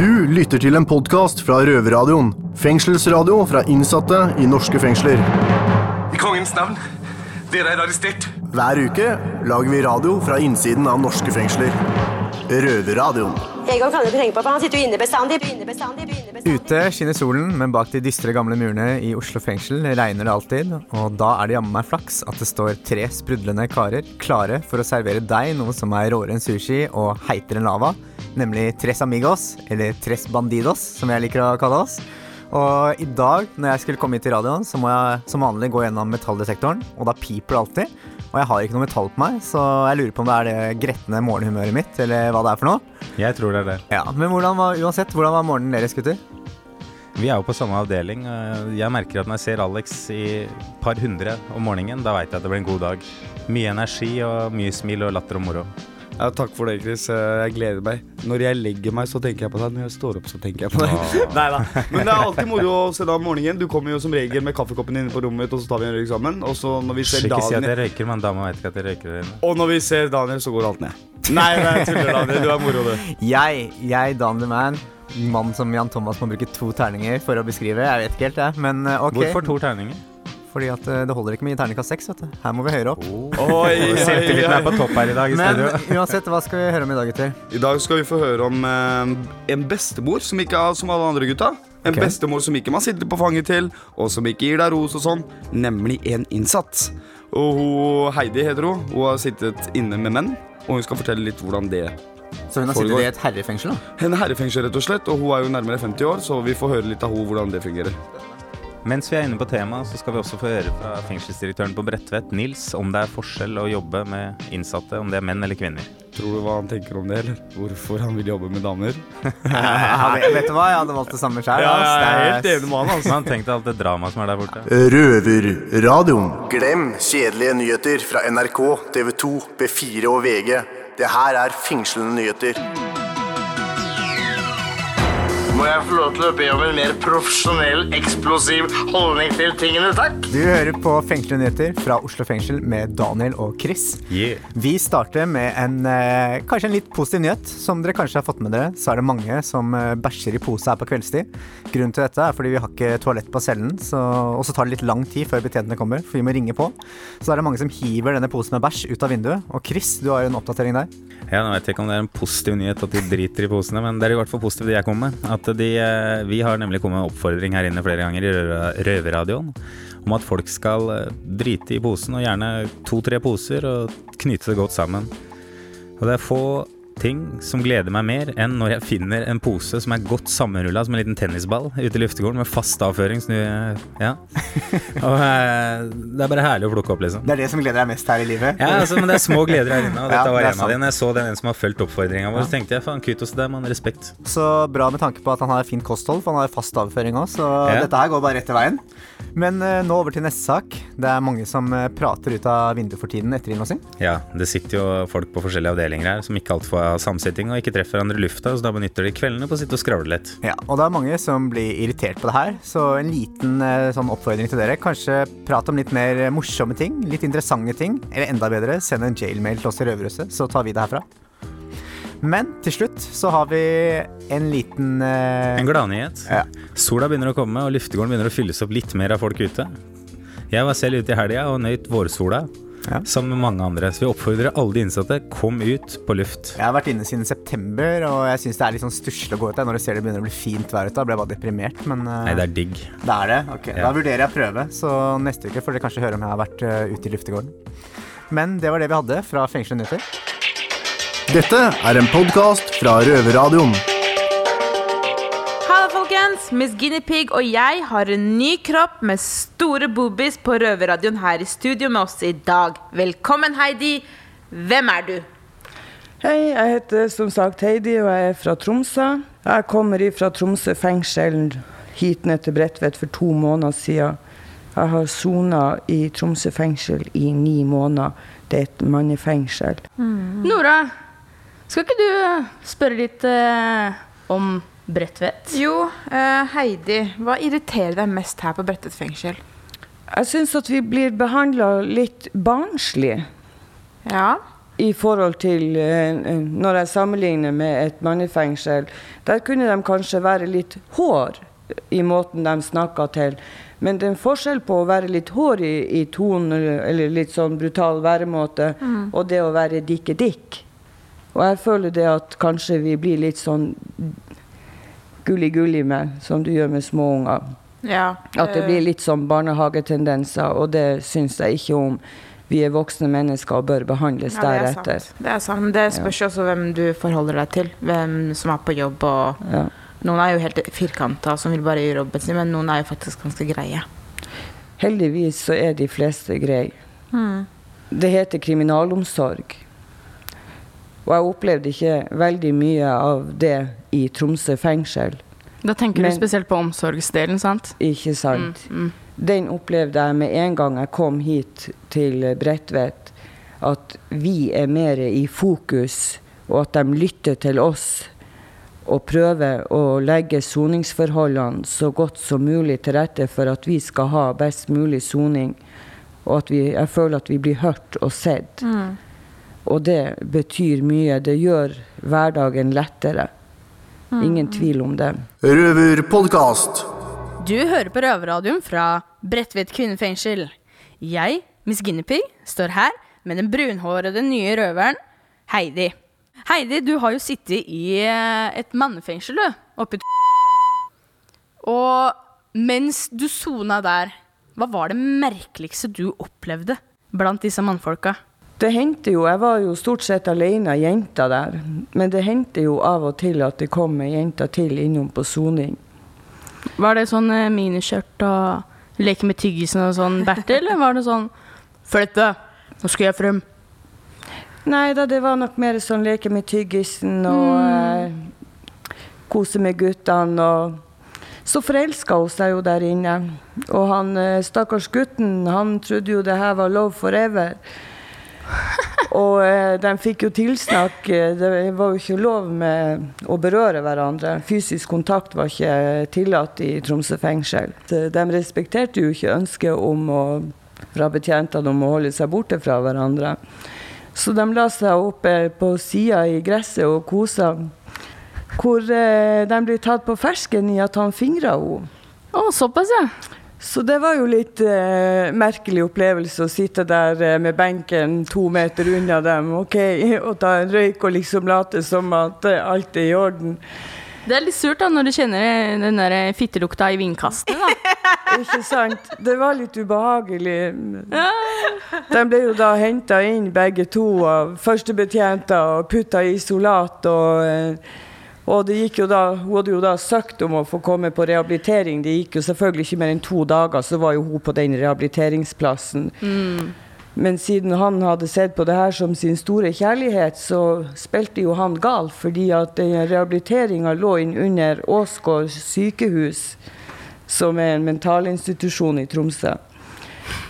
Du lytter til en podkast fra Røverradioen. Fengselsradio fra innsatte i norske fengsler. I kongens navn, dere er arrestert. Hver uke lager vi radio fra innsiden av norske fengsler. Røverradioen. Egon kan du ikke tenke på, for han sitter jo inne bestandig. inne bestandig, inne bestandig. Ute skinner solen, men bak de dystre gamle murene i Oslo fengsel regner det alltid. Og da er det jammen meg flaks at det står tre sprudlende karer klare for å servere deg noe som er råere enn sushi og heitere enn lava. Nemlig Tres Amigos, eller Tres Bandidos, som jeg liker å kalle oss. Og i dag, når jeg skulle komme hit til radioen, så må jeg som vanlig gå gjennom metalldetektoren, og da piper det alltid. Og jeg har ikke noe metall på meg, så jeg lurer på om det er det gretne morgenhumøret mitt, eller hva det er for noe. Jeg tror det er det. Ja, Men hvordan var, uansett, hvordan var morgenen deres, gutter? Vi er jo på samme avdeling. Jeg merker at når jeg ser Alex i par hundre om morgenen, da veit jeg at det blir en god dag. Mye energi og mye smil og latter og moro. Ja, takk for det, Chris. Eh, Jeg gleder meg. Når jeg legger meg, så tenker jeg på deg. Når jeg står opp, så tenker jeg på deg. Nei da. Men det er alltid moro å se deg om morgenen. Du kommer jo som regel med kaffekoppen din på rommet mitt, og så tar vi en røyk sammen. Og så når vi ser Ikke si at jeg røyker, men dama vet ikke at jeg røyker der inne. Og når vi ser Daniel, så går alt ned. Nei, nei, jeg tuller, Daniel. Du er moro, du. Jeg, jeg Daniel Man, mann som Jan Thomas må bruke to terninger for å beskrive. Jeg vet ikke helt, jeg, men eh, ok. Hvorfor to terninger? Fordi at eh, det holder ikke med terningkast seks, vet du. Her må vi høyere opp. Oi, Selvtilliten er på topp her i dag i Men studio. uansett, hva skal vi høre om i dag, gutter? I dag skal vi få høre om eh, en bestemor som ikke er som alle andre gutta. En okay. bestemor som ikke man sitter på fanget til, og som ikke gir deg ros og sånn. Nemlig en innsatt. Og hun, Heidi heter hun. Hun har sittet inne med menn, og hun skal fortelle litt hvordan det Så hun har sittet i et herrefengsel, da? En herrefengsel, rett og slett, og hun er jo nærmere 50 år, så vi får høre litt av henne hvordan det fungerer. Mens vi er inne på temaet, så skal vi også få høre fra fengselsdirektøren på Bredtvet, Nils, om det er forskjell å jobbe med innsatte, om det er menn eller kvinner. Tror du hva han tenker om det, eller? Hvorfor han vil jobbe med damer? Ja, vet, du hva, jeg hadde valgt det samme sjøl. med han, altså. Han tenkte alt det dramaet som er der borte. Røverradioen. Glem kjedelige nyheter fra NRK, TV 2, B4 og VG. Det her er fengslende nyheter. Må jeg få lov til å be om en mer profesjonell, eksplosiv holdning til tingene, takk? Du hører på Fengslende nyheter fra Oslo fengsel med Daniel og Chris. Yeah. Vi starter med en eh, kanskje en litt positiv nyhet. Som dere kanskje har fått med dere, så er det mange som eh, bæsjer i pose her på kveldstid. Grunnen til dette er fordi vi har ikke toalett på cellen, og så tar det litt lang tid før betjentene kommer, for vi må ringe på. Så er det mange som hiver denne posen med bæsj ut av vinduet. Og Chris, du har jo en oppdatering der. Ja, nå vet jeg ikke om det er en positiv nyhet at de driter i posene, men det er i hvert fall positivt det jeg kommer med. At de, eh, vi har nemlig kommet med oppfordring her inne flere ganger i Røver- Røverradioen om at folk skal eh, drite i posen, og gjerne to-tre poser, og knyte det godt sammen. Og det er få ting som gleder meg mer enn når jeg finner en pose som er godt sammenrulla som en liten tennisball ute i luftegården med fast avføring. Snu, ja. Og eh, det er bare herlig å plukke opp, liksom. Det er det som gleder deg mest her i livet. Ja, altså, men det er små gleder her inne, og Ja, dette var det en av dem. jeg så den en som har fulgt oppfordringa vår, så tenkte jeg faen, kutos til deg, mann. Respekt. Så bra med tanke på at han har fint kosthold, for han har fast avføring òg, så Ja. dette her går bare rett til veien. Men eh, nå over til neste sak. Det er mange som eh, prater ut av vinduet for tiden etter innlåsing. Ja, det sitter jo folk på forskjellige avdelinger her som ikke ha samsitting og ikke treffer hverandre i lufta, så da benytter de kveldene på å sitte og skravle litt. Ja, og det er mange som blir irritert på det her, så en liten eh, sånn oppfordring til dere. Kanskje prat om litt mer morsomme ting, litt interessante ting, eller enda bedre, send en jailmail til oss i Røverhuset, så tar vi det herfra. Men til slutt så har vi en liten uh... En gladnyhet. Ja. Sola begynner å komme, og luftegården begynner å fylles opp litt mer av folk ute. Jeg var selv ute i helga og nøyt vårsola Ja. sammen med mange andre, så vi oppfordrer alle de innsatte kom ut på luft. Jeg har vært inne siden september, og jeg syns det er litt sånn stusslig å gå ut der når du ser det begynner å bli fint vær ute. Da blir jeg bare deprimert, men uh, Nei, det er digg. det er det. Ok, Ja. Da vurderer jeg å prøve, så neste uke får dere kanskje høre om jeg har vært uh, ute i luftegården. Men det var det vi hadde fra Fengslede nyheter. Dette er en podkast fra Røverradioen. Folkens! Miss Guinea Pig og jeg har en ny kropp med store boobies på Røverradioen her i studio med oss i dag. Velkommen, Heidi. Hvem er du? Hei, jeg heter som sagt Heidi, og jeg er fra Tromsø. Jeg kommer fra Tromsø fengsel hit ned til Bredtvet for to måneder siden. Jeg har sona i Tromsø fengsel i ni måneder. Det er et mannefengsel. Nora, skal ikke du spørre litt eh, om Bredtvet? Jo, uh, Heidi. Hva irriterer deg mest her på Bredtvet fengsel? Jeg syns at vi blir behandla litt barnslig. Ja. i forhold til uh, Når jeg sammenligner med et mannefengsel, der kunne de kanskje være litt hår i måten de snakka til. Men det er en forskjell på å være litt hår i, i tonen, eller litt sånn brutal væremåte, Mm. og det å være dikke-dikk. Og jeg føler det at kanskje vi blir litt sånn gullig-gullig med, som du gjør med små unger. Ja. At det eh, blir litt sånn barnehagetendenser, og det syns jeg ikke om. Vi er voksne mennesker og bør behandles ja, det er deretter. Det er sant. Det spørs jo også hvem du forholder deg til. Hvem som er på jobb og Ja. Noen er jo helt firkanta som vil bare gjøre jobben sin, men noen er jo faktisk ganske greie. Heldigvis så er de fleste greie. Mm. Det heter kriminalomsorg. Og jeg opplevde ikke veldig mye av det i Tromsø fengsel. Da tenker Men- du spesielt på omsorgsdelen, sant? Ikke sant? Mm, mm. Den opplevde jeg med en gang jeg kom hit til Bredtvet. At vi er mer i fokus, og at de lytter til oss. Og prøver å legge soningsforholdene så godt som mulig til rette for at vi skal ha best mulig soning. Og at vi, jeg føler at vi blir hørt og sett. Mm. Og det betyr mye. Det gjør hverdagen lettere. Ingen tvil om det. Røverpodkast. Du hører på Røverradioen fra Bredtvet kvinnefengsel. Jeg, Miss Guinevere, står her med den brunhårede nye røveren Heidi. Heidi, du har jo sittet i eh, et mannefengsel, du. Oppi i Og mens du sona der, hva var det merkeligste du opplevde blant disse mannfolka? Det hendte jo, Jeg var jo stort sett alene jenta der. Men det hendte jo av og til at det kom ei jente til innom på soning. Var det sånn eh, miniskjørt og leke med tyggisen og sånn, Bertil? Eller var det sånn Flytt deg, nå skal jeg frem. Nei da, det var nok mer sånn leke med tyggisen og eh, kose med guttene. og Så forelska hun seg jo der inne. Og han eh, stakkars gutten, han trodde jo det her var love forever. Og eh, de fikk jo tilsnakk. eh, Det var jo ikke lov med å berøre hverandre. Fysisk kontakt var ikke tillatt i Tromsø fengsel. De respekterte jo ikke ønsket om å, fra betjentene om å holde seg borte fra hverandre. Så de la seg oppe på sida i gresset og kosa. Hvor eh, de ble tatt på fersken i at han fingra henne. Å, såpass, ja. Så det var jo litt eh, merkelig opplevelse å sitte der eh, med benken to meter unna dem ok, og ta en røyk og liksom late som at eh, alt er i orden. Det er litt surt da, når du kjenner den der fittelukta i vindkastene. da. Ikke sant? Det var litt ubehagelig. De ble jo da henta inn begge to av førstebetjenter og putta i isolat. Og, eh, og det gikk jo da, hun hadde jo da søkt om å få komme på rehabilitering. Det gikk jo selvfølgelig ikke mer enn to dager, så var jo hun på den rehabiliteringsplassen. Men siden han hadde sett på det her som sin store kjærlighet, så spilte jo han gal, fordi at rehabiliteringa lå inn under Åsgård sykehus, som er en mentalinstitusjon i Tromsø.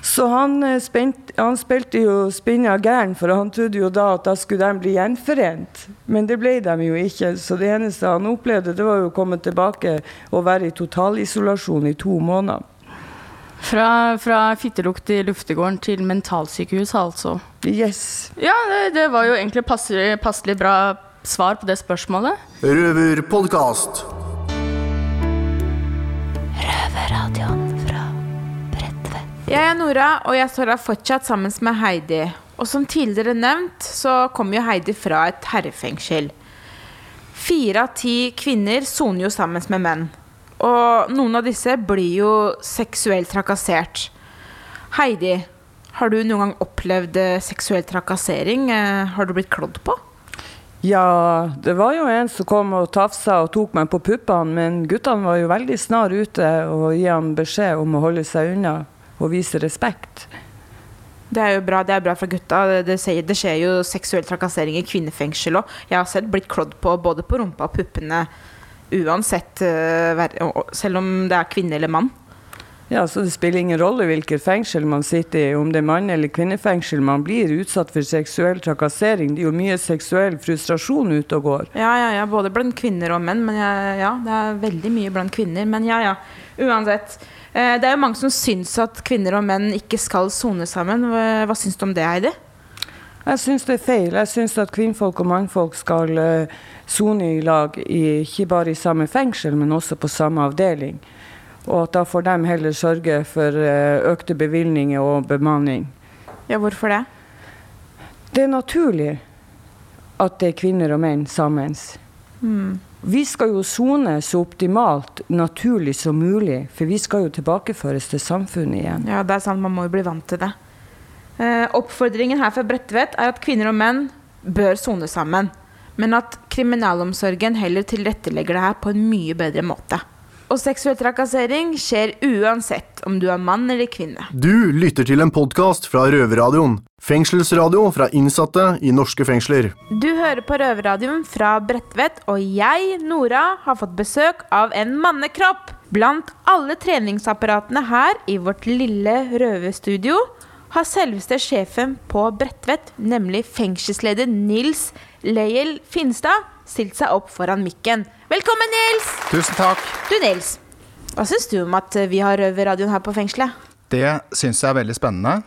Så han, eh, spent, han spilte jo spinna gæren, for han trodde jo da at da skulle de bli gjenforent. Men det ble de jo ikke, så det eneste han opplevde, det var jo å komme tilbake og være i totalisolasjon i to måneder. Fra, fra fittelukt i luftegården til mentalsykehus, altså. Yes. Ja, det, det var jo egentlig passelig, passelig bra svar på det spørsmålet. Røverpodkast. Jeg er Nora, og jeg står her fortsatt sammen med Heidi. Og som tidligere nevnt, så kommer jo Heidi fra et herrefengsel. Fire av ti kvinner soner jo sammen med menn. Og noen av disse blir jo seksuelt trakassert. Heidi, har du noen gang opplevd eh, seksuell trakassering? Eh, Har du blitt klådd på? Ja, det var jo en som kom og tafsa og tok meg på puppene, men guttene var jo veldig snar ute og gi han beskjed om å holde seg unna og vise respekt. Det er jo bra, det er bra for gutta. Det, det, det skjer jo seksuell trakassering i kvinnefengsel òg. Jeg har sett blitt klådd på både på rumpa og puppene uansett, eh, selv om det er kvinne eller mann. Ja, så Det spiller ingen rolle hvilket fengsel man sitter i, om det er mann- eller kvinnefengsel. Man blir utsatt for seksuell trakassering. Det er jo mye seksuell frustrasjon ute og går. Ja, ja, ja, både blant kvinner og menn. Men ja, ja, det er veldig mye blant kvinner. Men ja, ja. Uansett. Eh, Det er jo mange som syns at kvinner og menn ikke skal sone sammen. Hva, syns du om det, Heidi? Jeg syns det er feil. Jeg syns at kvinnfolk og mannfolk skal eh, sone i lag, i, ikke bare i samme fengsel, men også på samme avdeling. Og at da får de heller sørge for uh, økte bevilgninger og bemanning. Ja, hvorfor det? Det er naturlig at det er kvinner og menn sammen. Mm. Vi skal jo sone så optimalt, naturlig som mulig, for vi skal jo tilbakeføres til samfunnet igjen. Ja, det er sant, man må jo bli vant til det. Eh, oppfordringen her fra Bredtvet er at kvinner og menn bør sone sammen. Men at kriminalomsorgen heller tilrettelegger det her på en mye bedre måte. Og seksuell trakassering skjer uansett om du er mann eller kvinne. Du lytter til en podkast fra Røverradioen. Fengselsradio fra innsatte i norske fengsler. Du hører på Røverradioen fra Bredtvet, og jeg, Nora, har fått besøk av en mannekropp. Blant alle treningsapparatene her i vårt lille røverstudio har selveste sjefen på Bredtvet, nemlig fengselsleder Nils Leiel Finstad, stilt seg opp foran mikken. Velkommen, Nils! Tusen takk. Du, Nils. Hva syns du om at vi har Røverradioen her på fengselet? Det syns jeg er veldig spennende.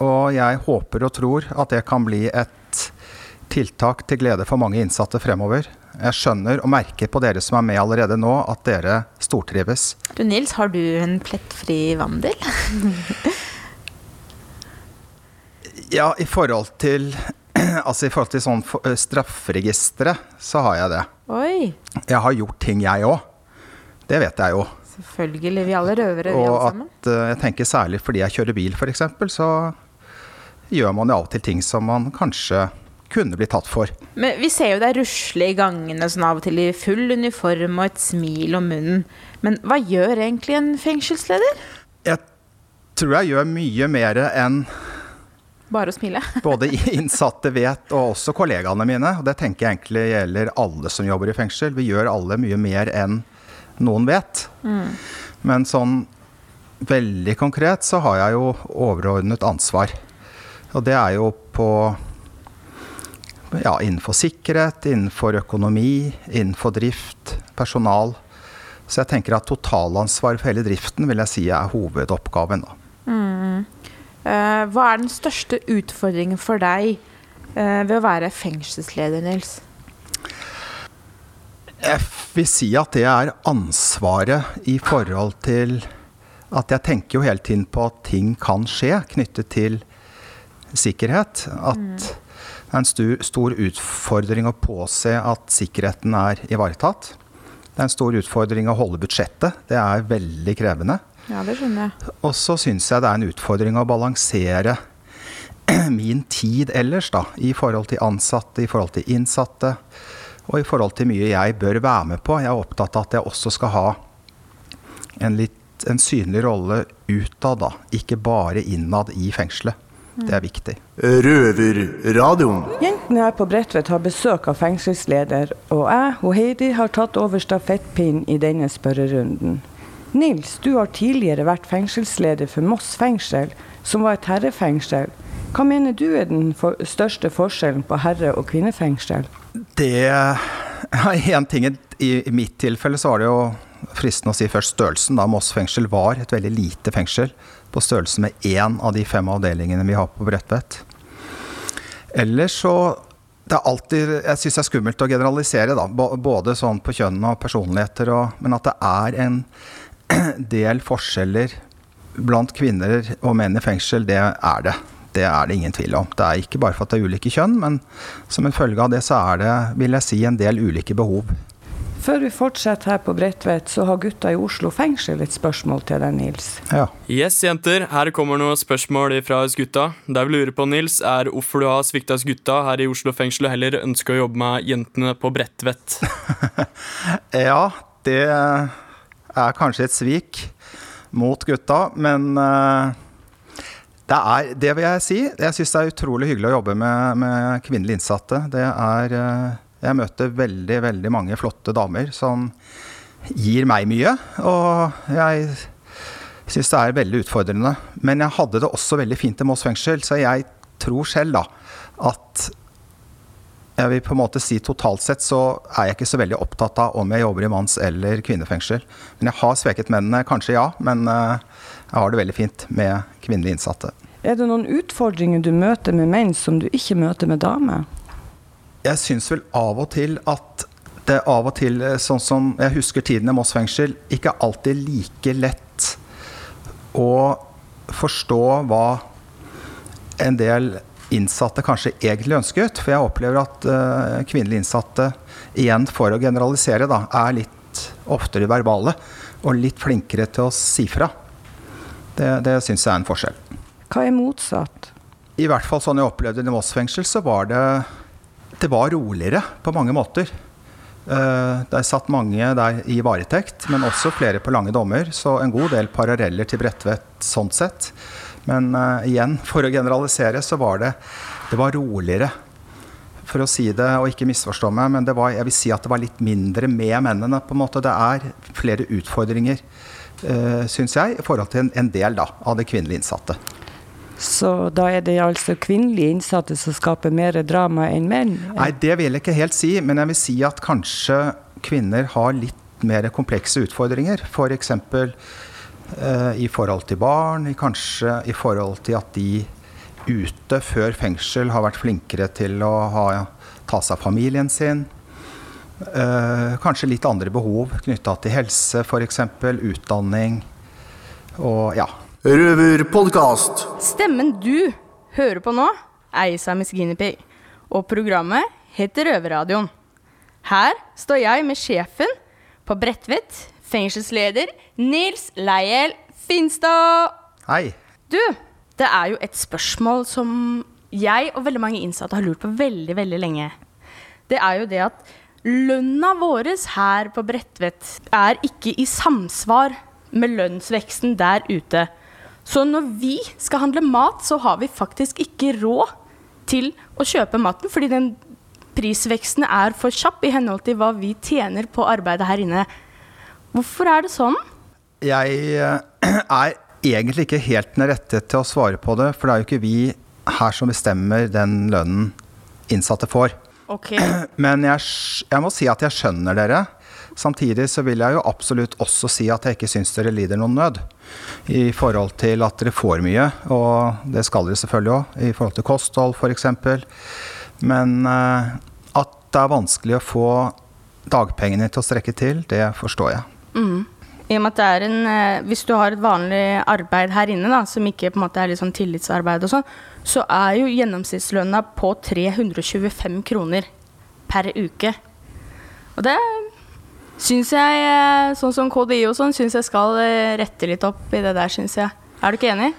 Og jeg håper og tror at det kan bli et tiltak til glede for mange innsatte fremover. Jeg skjønner og merker på dere som er med allerede nå, at dere stortrives. Du Nils, har du en plettfri vandel? Ja, i forhold til Altså i forhold til sånn eh, strafferegisteret, så har jeg det. Oi. Jeg har gjort ting, jeg òg. Det vet jeg jo. Selvfølgelig. Vi alle røvere, vi alle sammen. Og at uh, jeg tenker særlig fordi jeg kjører bil, f.eks., så gjør man jo av og til ting som man kanskje kunne bli tatt for. Men vi ser jo deg rusle i gangene sånn av og til i full uniform og et smil om munnen. Men hva gjør egentlig en fengselsleder? Jeg tror jeg gjør mye mer enn bare å smile. Både innsatte vet, og også kollegaene mine. Og det tenker jeg egentlig gjelder alle som jobber i fengsel. Vi gjør alle mye mer enn noen vet. Mm. Men sånn veldig konkret så har jeg jo overordnet ansvar. Og det er jo på ja, innenfor sikkerhet, innenfor økonomi, innenfor drift, personal. Så jeg tenker at totalansvar for hele driften vil jeg si er hovedoppgaven. da. Uh, hva er den største utfordringen for deg uh, ved å være fengselsleder, Nils? Jeg vil si at det er ansvaret i forhold til at jeg tenker jo hele tiden på at ting kan skje knyttet til sikkerhet. At mm. det er en stor, stor utfordring å påse at sikkerheten er ivaretatt. Det er en stor utfordring å holde budsjettet. Det er veldig krevende. Ja, det skjønner jeg. Og så syns jeg det er en utfordring å balansere min tid ellers, da. I forhold til ansatte, i forhold til innsatte. Og i forhold til mye jeg bør være med på. Jeg er opptatt av at jeg også skal ha en, litt, en synlig rolle utad, da. Ikke bare innad i fengselet. Det er viktig. Røverradioen. Jentene her på Bredtvet har besøk av fengselsleder, og jeg og Heidi har tatt over stafettpinnen i denne spørrerunden. Nils, du har tidligere vært fengselsleder for Moss fengsel, som var et herrefengsel. Hva mener du er den for største forskjellen på herre- og kvinnefengsel? Det en ting I mitt tilfelle så var det jo fristende å si først størrelsen. da Moss fengsel var et veldig lite fengsel, på størrelse med én av de fem avdelingene vi har på Bredtvet. Ellers så det er alltid, Jeg syns det er skummelt å generalisere, da, både sånn på kjønn og personligheter, og, men at det er en del forskjeller blant kvinner og menn i fengsel, det er det. Det er det ingen tvil om. Det er ikke bare for at det er ulike kjønn, men som en følge av det så er det, vil jeg si, en del ulike behov. Før vi fortsetter her på Bredtvet, så har gutta i Oslo fengsel et spørsmål til deg, Nils. Ja. Yes, jenter. Her kommer noen spørsmål fra oss gutta. Det vi lurer på, Nils, er hvorfor du har svikta oss gutta her i Oslo fengsel og heller ønsker å jobbe med jentene på Bredtvet. ja, det er kanskje et svik mot gutta, men uh, det er Det vil jeg si. Jeg syns det er utrolig hyggelig å jobbe med, med kvinnelige innsatte. Det er uh, Jeg møter veldig, veldig mange flotte damer som gir meg mye. Og jeg syns det er veldig utfordrende. Men jeg hadde det også veldig fint i Moss fengsel, så jeg tror selv da at jeg vil på en måte si Totalt sett så er jeg ikke så veldig opptatt av om jeg jobber i manns- eller kvinnefengsel. Men jeg har sveket mennene, kanskje ja, men eh, jeg har det veldig fint med kvinnelige innsatte. Er det noen utfordringer du møter med menn som du ikke møter med damer? Jeg syns vel av og til at det av og til, eh, sånn som jeg husker tiden i Moss fengsel, ikke alltid like lett å forstå hva en del innsatte kanskje egentlig ønsket. For jeg opplever at uh, kvinnelige innsatte, igjen for å generalisere, da, er litt oftere verbale og litt flinkere til å si fra. Det, det syns jeg er en forskjell. Hva er motsatt? I hvert fall sånn jeg opplevde det i Moss fengsel, så var det det var roligere på mange måter. Uh, der satt mange der i varetekt, men også flere på lange dommer. Så en god del paralleller til Bredtvet sånn sett. Men uh, igjen, for å generalisere, så var det, det var roligere. For å si det, og ikke misforstå meg, men det var, jeg vil si at det var litt mindre med mennene. på en måte. Det er flere utfordringer, uh, syns jeg, i forhold til en, en del da, av de kvinnelige innsatte. Så da er det altså kvinnelige innsatte som skaper mer drama enn menn? Nei, det vil jeg ikke helt si, men jeg vil si at kanskje kvinner har litt mer komplekse utfordringer. F.eks. Eh, i forhold til barn, kanskje i forhold til at de ute før fengsel har vært flinkere til å ha, ta seg av familien sin. Eh, kanskje litt andre behov knytta til helse, f.eks. Utdanning og ja. Røverpodkast. Stemmen du hører på nå, er av med Guinea og programmet heter Røverradioen. Her står jeg med sjefen på Bredtvet, fengselsleder Nils Leiel Finstad. Hei. Du, det er jo et spørsmål som jeg og veldig mange innsatte har lurt på veldig, veldig lenge. Det er jo det at lønna vår her på Bredtvet er ikke i samsvar med lønnsveksten der ute. Så når vi skal handle mat, så har vi faktisk ikke råd til å kjøpe maten, fordi den prisveksten er for kjapp i henhold til hva vi tjener på arbeidet her inne. Hvorfor er det sånn? Jeg eh, er egentlig ikke helt den rette til å svare på det, for det er jo ikke vi her som bestemmer den lønnen innsatte får. Okay. Men jeg, jeg må si at jeg skjønner dere. Samtidig så vil jeg jo absolutt også si at jeg ikke syns dere lider noen nød. I forhold til at dere får mye, og det skal dere selvfølgelig òg. I forhold til kosthold f.eks. Men uh, at det er vanskelig å få dagpengene til å strekke til, det forstår jeg. Mm. I og med at det er en, uh, Hvis du har et vanlig arbeid her inne, da, som ikke på en måte er litt sånn tillitsarbeid, og sånn, så er jo gjennomsnittslønna på 325 kroner per uke. Og det syns jeg, eh, sånn som KDI og sånn, syns jeg skal eh, rette litt opp i det der, syns jeg. Er du ikke enig?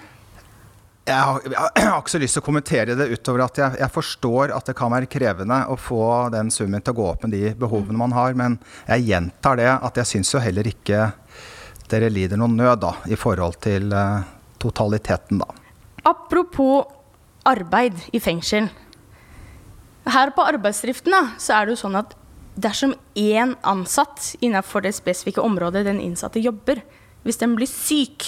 Jeg har, jeg har, ikke så lyst til å kommentere det utover at jeg, jeg, forstår at det kan være krevende å få den summen til å gå opp med de behovene man har, men jeg gjentar det at jeg syns jo heller ikke dere lider noen nød da, i forhold til uh, totaliteten, da. Apropos arbeid i fengsel. Her på arbeidsdriften så er det jo sånn at dersom én ansatt innenfor det spesifikke området den innsatte jobber, hvis den blir syk,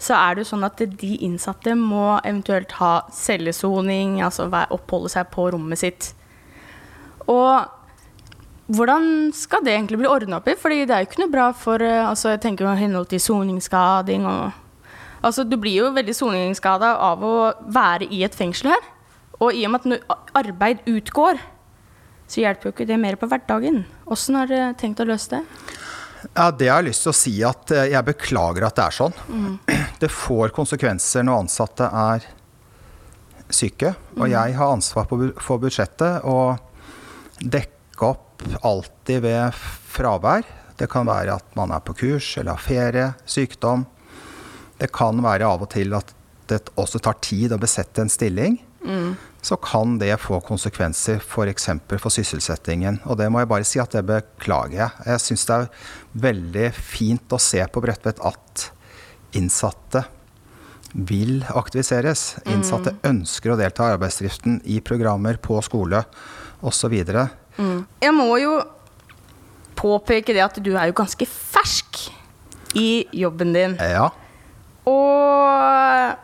så er det jo sånn at de innsatte må eventuelt ha cellesoning, altså oppholde seg på rommet sitt. Og hvordan skal det egentlig bli ordna opp i? Fordi det er jo ikke noe bra for eh, altså jeg tenker jo henhold til soningsskading og Altså, du blir jo veldig soningsskada av å være i et fengsel her. Og i og med at arbeid utgår, så hjelper jo ikke det mer på hverdagen. Åssen har dere tenkt å løse det? Ja, Det jeg har lyst til å si at eh, jeg beklager at det er sånn. Mm. Det får konsekvenser når ansatte er syke. Og mm. jeg har ansvar for budsjettet og dekke opp alltid ved fravær. Det kan være at man er på kurs eller har ferie, sykdom. Det kan være av og til at det også tar tid å besette en stilling. Mm så kan det få konsekvenser f.eks. For, for sysselsettingen. Og det må jeg bare si at det beklager jeg. Jeg syns det er veldig fint å se på Bredtvet at innsatte vil aktiviseres. Innsatte mm. ønsker å delta i arbeidsdriften i programmer på skole osv. Mm. Jeg må jo påpeke det at du er jo ganske fersk i jobben din. Ja. Og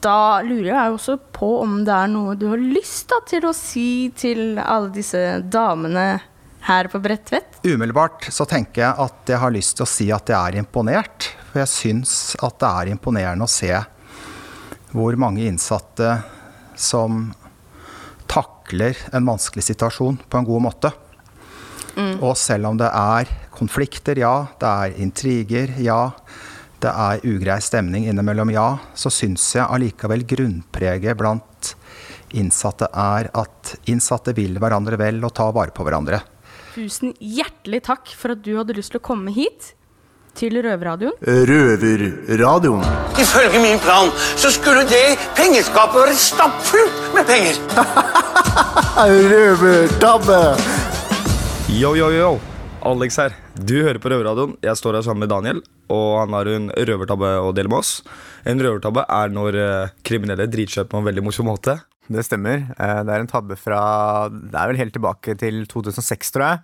da lurer jeg også på om det er noe du har lyst da, til å si til alle disse damene her på Bredtvet? Umiddelbart så tenker jeg at jeg har lyst til å si at jeg er imponert. For jeg syns at det er imponerende å se hvor mange innsatte som takler en vanskelig situasjon på en god måte. Mm. Og selv om det er konflikter, ja, det er intriger, ja, det er ugrei stemning innimellom, ja, så syns jeg allikevel grunnpreget blant innsatte er at innsatte vil hverandre vel og ta vare på hverandre. Tusen hjertelig takk for at du hadde lyst til å komme hit til Røverradioen. Røverradioen. Ifølge min plan så skulle det pengeskapet være stappfullt med penger. Røvertabbe! Yo, yo, yo. Alex her. Du hører på Røverradioen. Jeg står her sammen med Daniel, og han har en røvertabbe å dele med oss. En røvertabbe er når eh, kriminelle dritkjøper på en veldig morsom måte. Det stemmer. Eh, Det er en tabbe fra Det er vel helt tilbake til 2006, tror jeg.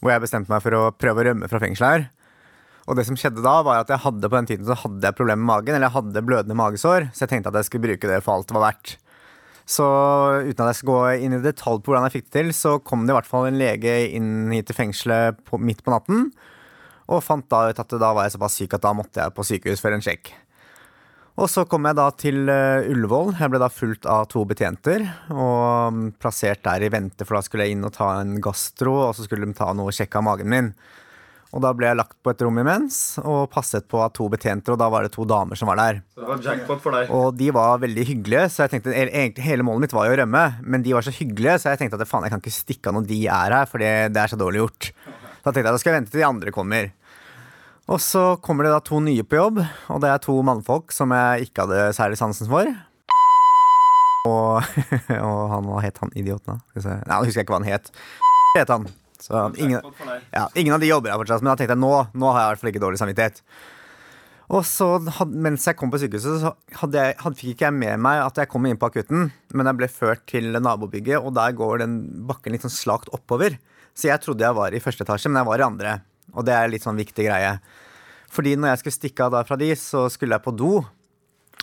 Hvor jeg bestemte meg for å prøve å rømme fra fengselet her. Og det som skjedde da, var at jeg hadde på den tiden så hadde jeg problemer med magen. Eller jeg hadde blødende magesår, så jeg tenkte at jeg skulle bruke det for alt det var verdt. Så uten at jeg skal gå inn i detalj på hvordan jeg fikk det til, så kom det i hvert fall en lege inn hit til fengselet på, midt på natten. Og fant da ut at da var jeg såpass syk at da måtte jeg på sykehus for en sjekk. Og så kom jeg da til uh, Ullevål. Jeg ble da fulgt av to betjenter og mm, plassert der i vente, for da skulle jeg inn og ta en gastro, og så skulle de ta noe og sjekke av magen min. Og da ble jeg lagt på et rom imens og passet på av to betjenter, og da var det to damer som var der. Så det var jackpot for deg. Og de var veldig hyggelige, så jeg tenkte egentlig hele målet mitt var jo å rømme. Men de var så hyggelige, så jeg tenkte at faen, jeg kan ikke stikke av når de er her, for det, det er så dårlig gjort. Da tenkte jeg da skal jeg vente til de andre kommer. Og så kommer det da to nye på jobb, og det er to mannfolk som jeg ikke hadde særlig sansen for. Og, og han, hva het han idioten, da? Nei, nå husker jeg ikke hva han het. het han. Så ingen, ja, ingen av de jobber her fortsatt, men da tenkte jeg nå, nå har jeg i hvert fall ikke dårlig samvittighet. Og så, mens jeg kom på sykehuset, så hadde jeg, hadde, fikk ikke jeg med meg at jeg kom inn på akutten, men jeg ble ført til nabobygget, og der går den bakken litt sånn slakt oppover. Så jeg trodde jeg var i første etasje, men jeg var i andre. Og det er litt sånn viktig greie. Fordi når jeg skulle stikke av da fra de, så skulle jeg på do.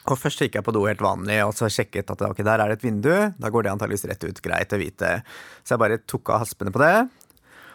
Og først gikk jeg på do helt vanlig og så sjekket at ok, der er det et vindu. Da går det antageligvis rett ut. Greit å vite. Så jeg bare tok av haspene på det.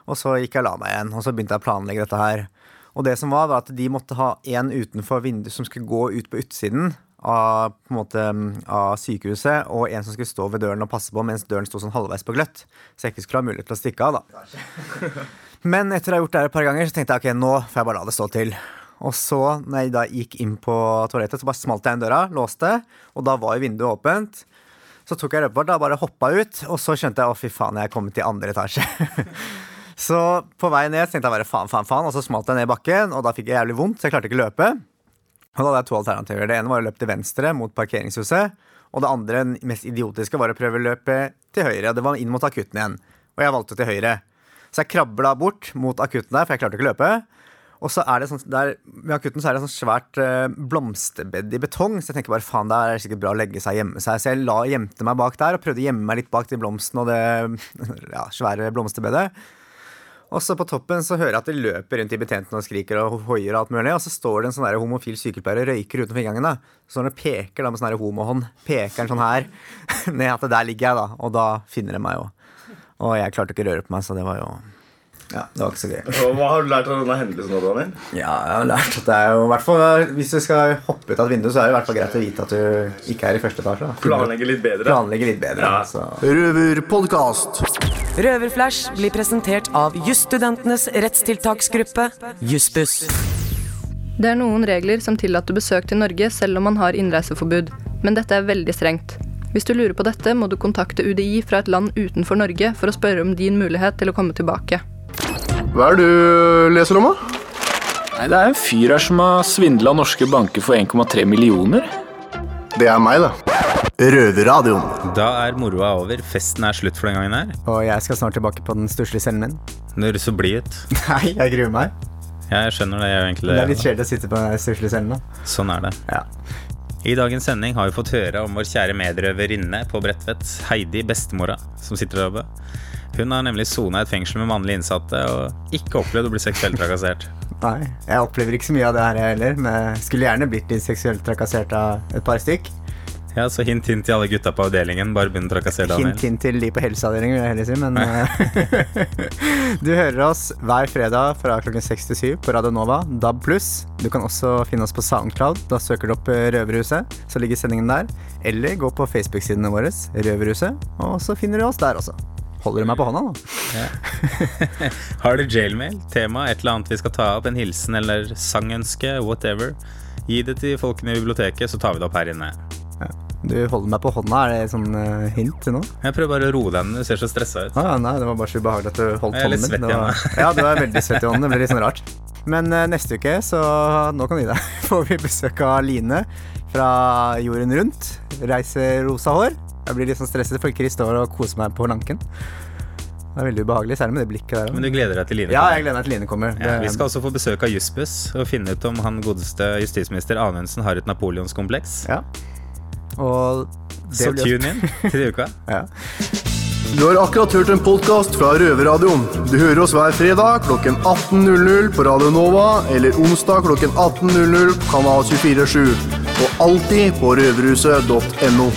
Og så gikk jeg og la meg igjen. Og så begynte jeg å planlegge dette her. Og det som var, var at de måtte ha en utenfor vinduet som skulle gå ut på utsiden av, på en måte, av sykehuset, og en som skulle stå ved døren og passe på mens døren sto sånn halvveis på gløtt. Så jeg ikke skulle ha mulighet til å stikke av, da. Men etter å ha gjort det et par ganger, så tenkte jeg ok, nå får jeg bare la det stå til. Og så, når jeg da gikk inn på toalettet, så bare smalt jeg inn døra, låste, og da var jo vinduet åpent. Så tok jeg røpebart, da bare hoppa ut, og så skjønte jeg å fy faen, jeg er kommet til andre etasje. så på vei ned tenkte jeg bare faen, faen, faen, og så smalt jeg ned bakken, og da fikk jeg jævlig vondt, så jeg klarte ikke å løpe. Og da hadde jeg to alternativer. Det ene var å løpe til venstre mot parkeringshuset, og det andre, mest idiotiske, var å prøve å løpe til høyre. Det var inn mot akutten igjen, og jeg valgte til høyre. Så jeg krabla bort mot akutten der, for jeg klarte ikke å løpe. Og så er det sånn, der, Ved akutten så er det sånn svært uh, blomsterbed i betong, så jeg tenker bare faen, der er det sikkert bra å legge seg og gjemme seg. Så jeg la, gjemte meg bak der og prøvde å gjemme meg litt bak de blomstene og det ja, svære blomsterbedet. Og så på toppen så hører jeg at de løper rundt i betjentene og skriker og hoier og alt mulig. Og så står det en sånn homofil sykepleier og røyker utenfor inngangen. da. Så når han peker da med sånn homohånd, peker han sånn her ned at der ligger jeg, da. Og da finner de meg jo. Og jeg klarte ikke å røre på meg, så det var jo ja, det var ikke så gøy. Og hva har du lært av denne hendelsen? Daniel? Ja, jeg har lært at det er jo hvert fall Hvis du skal hoppe ut av et vindu, så er det i hvert fall greit å vite at du ikke er i første etasje. Planlegge litt bedre. Planlegge litt bedre. Ja. Så. Røverpodkast. Røverflash blir presentert av jusstudentenes rettstiltaksgruppe, Jussbuss. Det er noen regler som tillater besøk til Norge selv om man har innreiseforbud, men dette er veldig strengt. Hvis du lurer på dette, må du kontakte UDI fra et land utenfor Norge for å spørre om din mulighet til å komme tilbake. Hva er det du leser om, da? Nei, Det er en fyr her som har svindla norske banker for 1,3 millioner. Det er meg, da. Røverradioen. Da er moroa over. Festen er slutt for den gangen her. Og jeg skal snart tilbake på den stusslige cellen min. Du høres så blid ut. Nei, jeg gruer meg. Ja, jeg skjønner det. Jeg egentlig Det det. er litt kjedelig å sitte på den stusslige cellen nå. Sånn er det. Ja. I dagens sending har vi fått høre om vår kjære medrøverinne på Bredtvet, Heidi Bestemora, som sitter der oppe. Hun har nemlig sona et fengsel med mannlige innsatte og ikke opplevd å bli seksuelt trakassert. Nei, jeg opplever ikke så mye av det her heller, men jeg skulle gjerne blitt litt seksuelt trakassert av et par stykk. Ja, så hint hint til alle gutta på avdelingen. Bare begynn å trakassere Daniel. Hint hint til de på helseavdelingen, vil jeg heller si, men eh, Du hører oss hver fredag fra klokken 6 til 7 på Radio Nova, DAB+. Du kan også finne oss på Soundcloud. Da søker du opp eh, Røverhuset, så ligger sendingen der. Eller gå på Facebook-sidene våre, Røverhuset, og så finner du oss der også. Holder du meg på hånda, da? Har du jailmail? Tema? Et eller annet vi skal ta opp? En hilsen eller sangønske? Whatever. Gi det til folkene i biblioteket, så tar vi det opp her inne. Du holder meg på hånda, er det sånn eh, hint til noe? Jeg prøver bare å roe deg ned, du ser så stressa ut. Ah, nei, det var bare så ubehagelig at du holdt hånden Jeg er litt svett i hånda. Ja, du er veldig svett i hånden. Det blir litt sånn rart. Men eh, neste uke, så nå kan du gi deg, får vi besøk av Line fra Jorden Rundt. Reiser rosa hår. Jeg blir litt sånn stresset, for Chris står og koser meg på lanken. Det er veldig ubehagelig, særlig med det blikket der. Men du gleder deg til Line Ja, jeg gleder meg til Line kommer. Ja, vi skal også få besøk av Jussbuss og finne ut om han godeste justisminister Anundsen har et napoleonskompleks. Ja. Og det Så tune in til uka. ja. Du har akkurat hørt en podkast fra Røverradioen. Du hører oss hver fredag klokken 18.00 på Radio Nova eller onsdag klokken 18.00 på Kanal 247. Og alltid på røverhuset.no.